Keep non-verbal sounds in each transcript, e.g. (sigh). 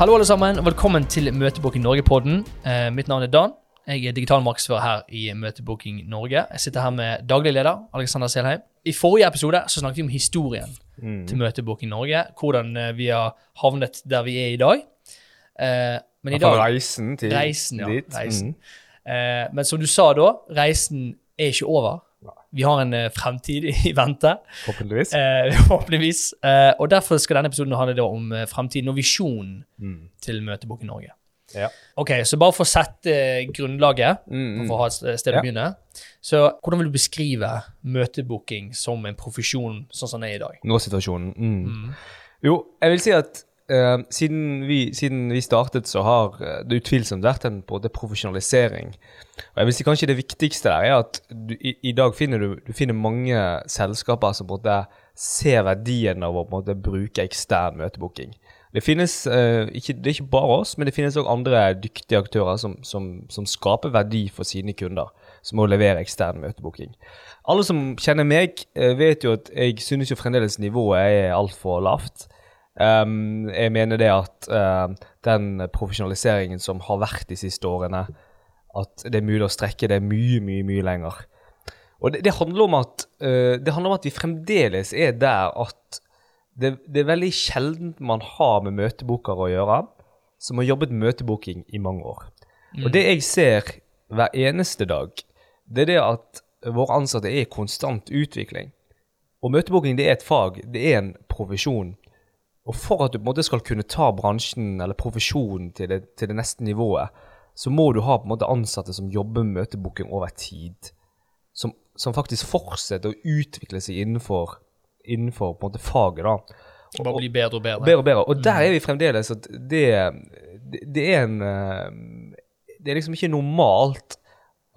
Hallo alle sammen, og velkommen til Møtebooking Norge-podden. Eh, mitt navn er Dan. Jeg er digital markedsfører her i Møtebooking Norge. Jeg sitter her med daglig leder Alexander Selheim. I forrige episode så snakket vi om historien til Møtebooking Norge. Hvordan eh, vi har havnet der vi er i dag. Eh, men i dag reisen til Reisen, ja. dit. Reisen. Mm. Eh, men som du sa da, reisen er ikke over. Vi har en eh, fremtid i vente. Forhåpentligvis. Eh, (laughs) forhåpentligvis. Eh, og derfor skal denne episoden handle om eh, fremtiden og visjonen Mm. til Møtebok i Norge. Ja. Ok, Så bare for å sette eh, grunnlaget, Mm, for å ha et sted- å Ja. begynne. Så hvordan vil du beskrive møtebooking som en profesjon sånn som den er i dag? Nå er situasjonen. Mm. Jo, jeg vil si at eh, siden, vi, siden vi startet, så har eh, det utvilsomt vært en både profesjonalisering. Og jeg vil si kanskje det viktigste der er at du, i, i dag finner du, du finner mange selskaper som både ser verdien av å måte bruke ekstern møtebooking. Det finnes, eh, ikke, det er ikke bare oss, men det finnes også andre dyktige aktører som, som, som skaper verdi for sine kunder, som må levere ekstern møtebooking. Alle som kjenner meg, eh, vet jo at jeg synes jo fremdeles nivået er altfor lavt. Um, jeg mener det at uh, den profesjonaliseringen som har vært de siste årene, at det er mulig å strekke det mye, mye, mye lenger. Og det, det, handler om at, uh, det handler om at vi fremdeles er der at det, det er veldig sjelden man har med møtebokere å gjøre som har jobbet møteboking møtebooking i mange år. Og det jeg ser hver eneste dag, det er det at våre ansatte er i konstant utvikling. Og møtebooking det er et fag, det er en profesjon. Og for at du på en måte skal kunne ta bransjen eller profesjonen til det, til det neste nivået, så må du ha på en måte ansatte som jobber med møtebooking over tid. Som, som faktisk fortsetter å utvikle seg innenfor, innenfor på en måte faget. da. Og Bare bli bedre og bedre. Bedre og bedre. Og der er vi fremdeles at det, det, det er en eh, Det er liksom ikke normalt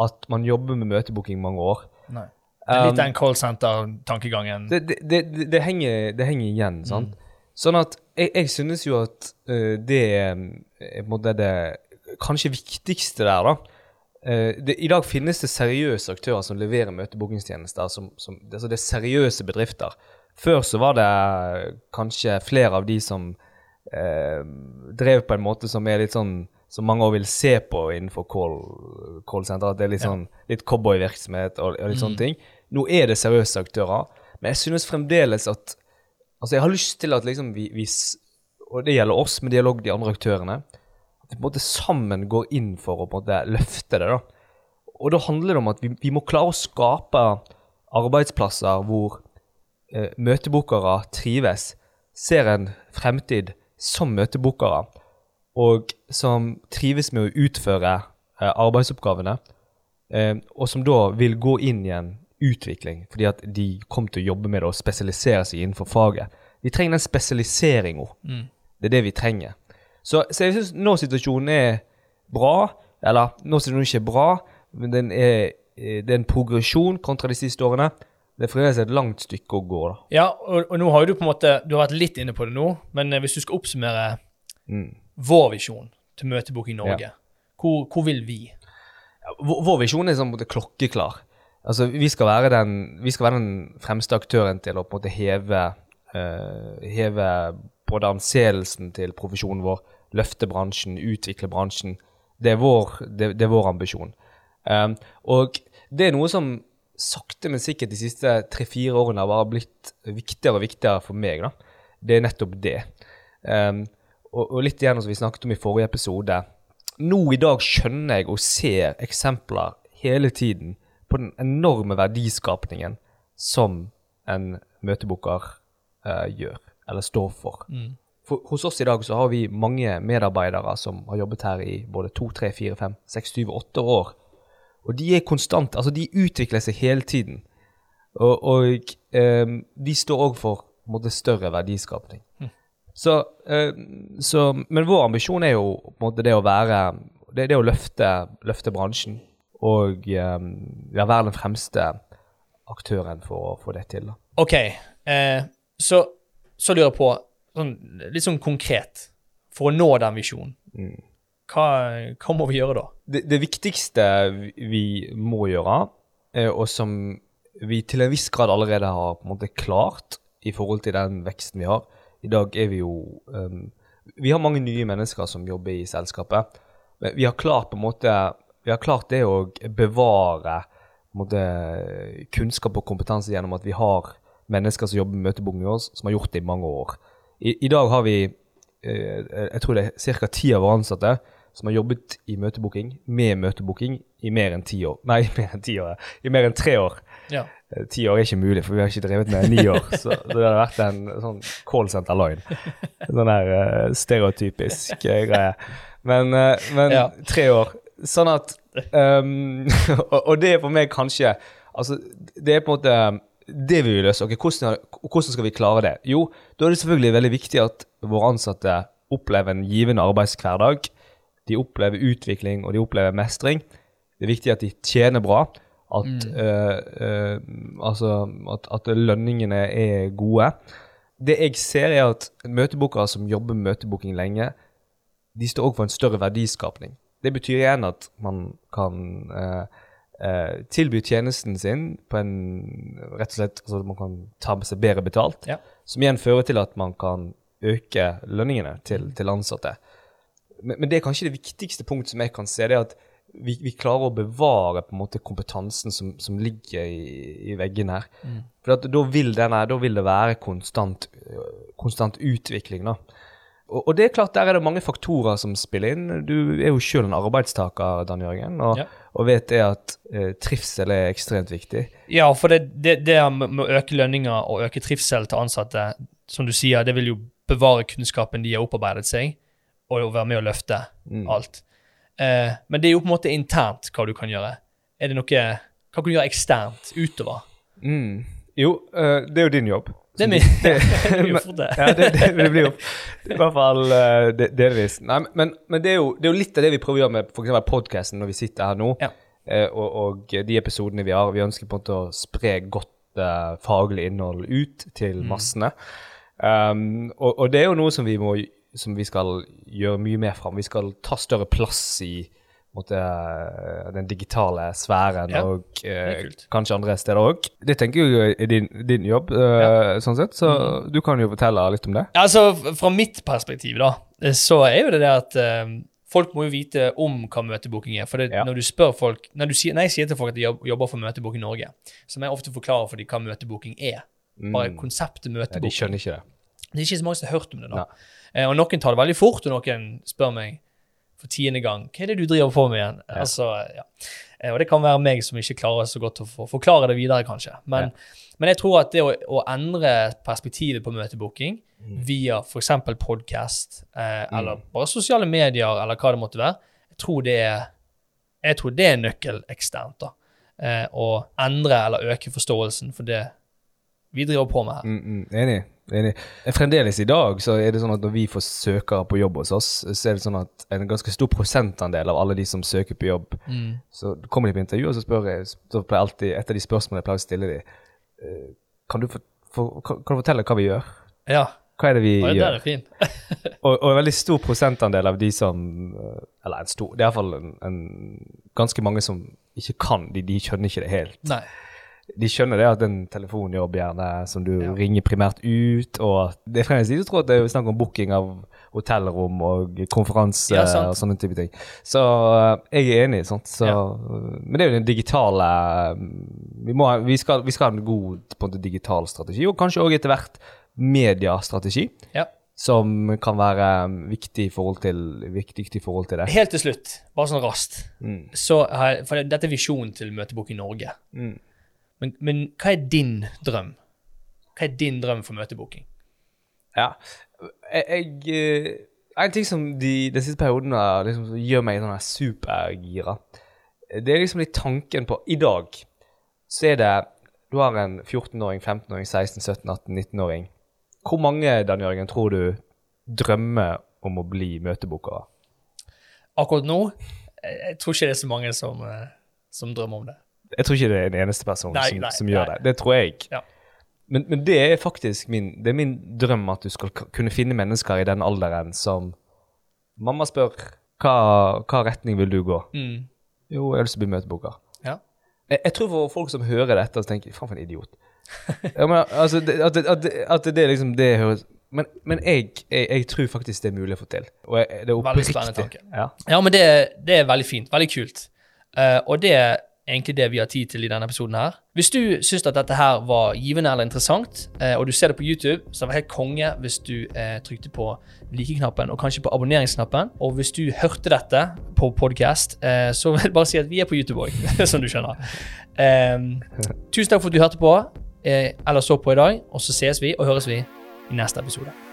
at man jobber med møtebooking mange år. Nei. Det er litt den callsenter-tankegangen. Det, det, det, det, det, henger, igjen, sant? Sånn at jeg, jeg synes jo at uh, det er eh, på en måte det kanskje viktigste der, da. Uh, det, I dag finnes det seriøse aktører som leverer møtebookingstjenester. Som, som, det, altså det er seriøse bedrifter. Før så var det kanskje flere av de som uh, drev på en måte som er litt sånn som mange òg vil se på innenfor call, callsenter. At det er litt sånn litt cowboyvirksomhet og, og litt sånne ting. Nå er det seriøse aktører, men jeg synes fremdeles at Altså, jeg har lyst til at liksom vi, vi Og det gjelder oss, men også de andre aktørene. At vi på en måte sammen går inn for å på en måte løfte det. da. Og da handler det om at vi, vi må klare å skape arbeidsplasser hvor eh, møtebokere trives, ser en fremtid som møtebokere, og som trives med å utføre eh, arbeidsoppgavene, eh, og som da vil gå inn i en utvikling, fordi at de kom til å jobbe med det og spesialisere seg innenfor faget. Vi trenger den spesialiseringa. Det er det vi trenger. Så, så jeg syns nå situasjonen er bra, eller nå situasjonen ikke er bra, men den er, eh, det er en progresjon kontra de siste årene. Det er fremdeles et langt stykke å gå, da. Ja, og, og nå har du på en måte Du har vært litt inne på det nå, men eh, hvis du skal oppsummere Mm. vår visjon til Møtebok i Norge, hvor, hvor vil vi? Vår, vår visjon er sånn på en måte klokkeklar. Altså, vi skal, være den, skal være den fremste aktøren til å på en måte heve, uh, heve både anseelsen til profesjonen vår, løfte bransjen, utvikle bransjen. Det er vår, det, det er vår ambisjon. Um, og det er noe som sakte, men sikkert de siste tre-fire årene har bare blitt viktigere og viktigere for meg. da. Det er nettopp det. Um, og, og litt igjen som vi snakket om i forrige episode. Nå i dag skjønner jeg og ser eksempler hele tiden på den enorme verdiskapningen som en møtebooker uh, gjør, eller står for. for. Hos oss i dag så har vi mange medarbeidere som har jobbet her i både to, tre, fire, fem, seks, syv, åtte år. Og de er konstant, altså de utvikler seg hele tiden. Og, og um, de står òg for måte, større verdiskapning. Så, uh, så, men vår ambisjon er jo på en måte det å være Det, det å løfte, løfte bransjen og eh, ja, være den fremste aktøren for å få det til. Da. OK, eh, så, så lurer jeg på, sånn, litt sånn konkret, for å nå den visjonen, hva, hva må vi gjøre da? Det, det viktigste vi- vi må gjøre, eh, og som vi til en viss grad allerede har på en måte klart i forhold til den veksten vi har I dag er vi jo um, Vi har mange nye mennesker som jobber i selskapet. Men vi har klart på en måte Vi har klart det å bevare måte, kunnskap og kompetanse gjennom at vi har mennesker som jobber med møteboken med oss, som har gjort det i mange år. I, i dag har vi eh, jeg tror det er ca. ti av våre ansatte som har jobbet i møtebooking, med møtebooking, i mer enn ti år. Nei, (laughs) mer enn ti år. I mer enn tre år. Ja. Eh, Ti år er ikke mulig, for vi har ikke drevet med ni år. Så det hadde vært en sånn callsenter-line. (laughs) Sånn der uh, stereotypisk eh, greie. Men, uh, men Ja. tre år. Sånn at (laughs) um, og, det er for meg kanskje Altså, det er på en måte det vi vil løse. Ok, hvordan, hvordan skal vi klare det? Jo, da er det selvfølgelig veldig viktig at våre ansatte opplever en givende arbeidshverdag. De opplever utvikling, og de opplever mestring. Det er viktig at de tjener bra. At, eh, eh, altså, at, at lønningene er gode. Det jeg ser, er at møtebookere som jobber med møtebooking lenge, de står også for en større verdiskapning. Det betyr igjen at man kan eh, eh, tilby tjenesten sin på en rett og slett altså Man kan ta med seg bedre betalt, Ja. som igjen fører til at man kan øke lønningene til, til ansatte. Men, men det er kanskje det viktigste punktet som jeg kan se, det er at vi, vi klarer å bevare på en måte kompetansen som, som ligger i, i veggene her. For at da, vil denne, da vil det være konstant, konstant utvikling. da. Og, og det er klart, der er det mange faktorer som spiller inn. Du er jo selv en arbeidstaker, Dan Jørgen, og, Ja. og vet det at eh, trivsel er ekstremt viktig. Ja, for det, det, det med å øke lønninger og øke trivsel til ansatte, som du sier, det vil jo bevare kunnskapen de har opparbeidet seg, og være med å løfte alt. Eh, men det er jo på en måte internt hva du kan gjøre. Er det noe Hva kan du gjøre eksternt utover? Mm. Jo, eh, det er jo din jobb. Det er jo (laughs) (laughs) fort det. ja, det, det, det blir jo i hvert fall uh, delvis. Nei, men, men det, er jo, det er jo litt av det vi prøver å gjøre med f.eks. podkasten når vi sitter her nå, Ja. uh, og, og de episodene vi har. Vi ønsker på en måte å spre godt uh, faglig innhold ut til massene. Um, og, og det er jo noe som vi, må, som vi skal gjøre mye mer fram. Vi skal ta større plass i måte, eh, den digitale sfæren Ja, og eh, kanskje andre steder òg. Det tenker jo er din, din jobb, eh, sånn sett. Så Mm. du kan jo fortelle litt om det. Altså, fra mitt perspektiv, da, eh, så er jo det det at eh, folk må jo vite om hva møtebooking er. For det, Ja. når du spør folk når, du sier, når jeg sier til folk at de jobber for Møtebooking Norge, så må jeg ofte forklare for dem hva møtebooking er. Bare konseptet Ja, de skjønner ikke det. Det er ikke så mange som har hørt om det. da. Eh, og noen tar det veldig fort, og noen spør meg for tiende gang hva er det du driver på med igjen. Altså, ja. Eh, og det kan være meg som ikke klarer så godt å forklare det videre, kanskje. Men, men jeg tror at det å, å endre perspektivet på møtebooking via f.eks. podkast eh, eller bare sosiale medier eller hva det måtte være, jeg tror det er, jeg tror det er nøkkel eksternt. da. Eh, å endre eller øke forståelsen for det vi driver på med her. Mm, mm, enig. Enig. Fremdeles i dag så er det sånn at når vi får søkere på jobb hos oss, så er det sånn at en ganske stor prosentandel av alle de som søker på jobb, Mm. så kommer de på intervju, og så spør jeg så pleier alltid, Et av de spørsmålene jeg pleier å stille dem, kan, du for, for, kan kan du fortelle hva vi gjør? Ja, Hva er det vi det der gjør? er fint. (laughs) Og, og en veldig stor prosentandel av de som eh, Eller en stor, det er iallfall en, en, ganske mange som ikke kan, de, de skjønner ikke det helt. Nei. De skjønner det at en telefonjobb gjerne som du Ja. ringer primært ut, og det er fremdeles de som tror at det er snakk om booking av hotellrom og konferanse Ja, og sånne type ting. Så eh, jeg er enig, sant. Så, Ja. Men det er jo den digitale eh, Vi, må, vi, skal, vi skal ha en god på en måte, digital strategi, og kanskje òg etter hvert mediestrategi. Ja. Som kan være eh, viktig i forhold til, viktig forhold til det. Helt til slutt, bare sånn raskt, Mm. så for dette er visjonen til Møtebok i Norge. Mm. Men, men hva er din drøm? Hva er din drøm for møtebooking? Ja. Jeg, jeg eh, En ting som de, den siste perioden har liksom, gjør meg sånn supergira, det er liksom litt tanken på I dag så er det Du har en 14-åring, 15-åring, 16-, 17-, 18-, 19-åring. Hvor mange, Dan Jørgen, tror du drømmer om å bli møtebookere? Akkurat nå, jeg, jeg tror ikke det er så mange som, eh, som drømmer om det. Jeg tror ikke det er en eneste person Nei, som, nei, som gjør nei. det. Det tror jeg. Ja. Men, men det er faktisk min, det er min drøm at du skal kunne finne mennesker i den alderen som Mamma spør hva, hva retning vil du gå? Mm. Jo, jeg har lyst til å bli møtebooker. Ja. Jeg, jeg tror for folk som hører dette, så tenker faen for en idiot. ja, men, altså, det, at, at, det- at det liksom det høres Men, men jeg, jeg, jeg tror faktisk det er mulig å få til. Og jeg, det er Veldig spennende oppriktig. tanke. Ja. Ja, men det, det er veldig fint. Veldig kult. Uh, og det egentlig det vi har tid til i denne episoden her. Hvis du syns at dette her var givende eller interessant, eh, og du ser det på YouTube, så var det helt konge hvis du eh, trykte på like-knappen og kanskje på abonneringsknappen. Og hvis du hørte dette på podcast, eh, så vil jeg bare si at vi er på YouTube òg, (laughs) som du skjønner. Eh, tusen takk for at du hørte på, eller så på i dag, og så ses vi og høres vi i neste episode.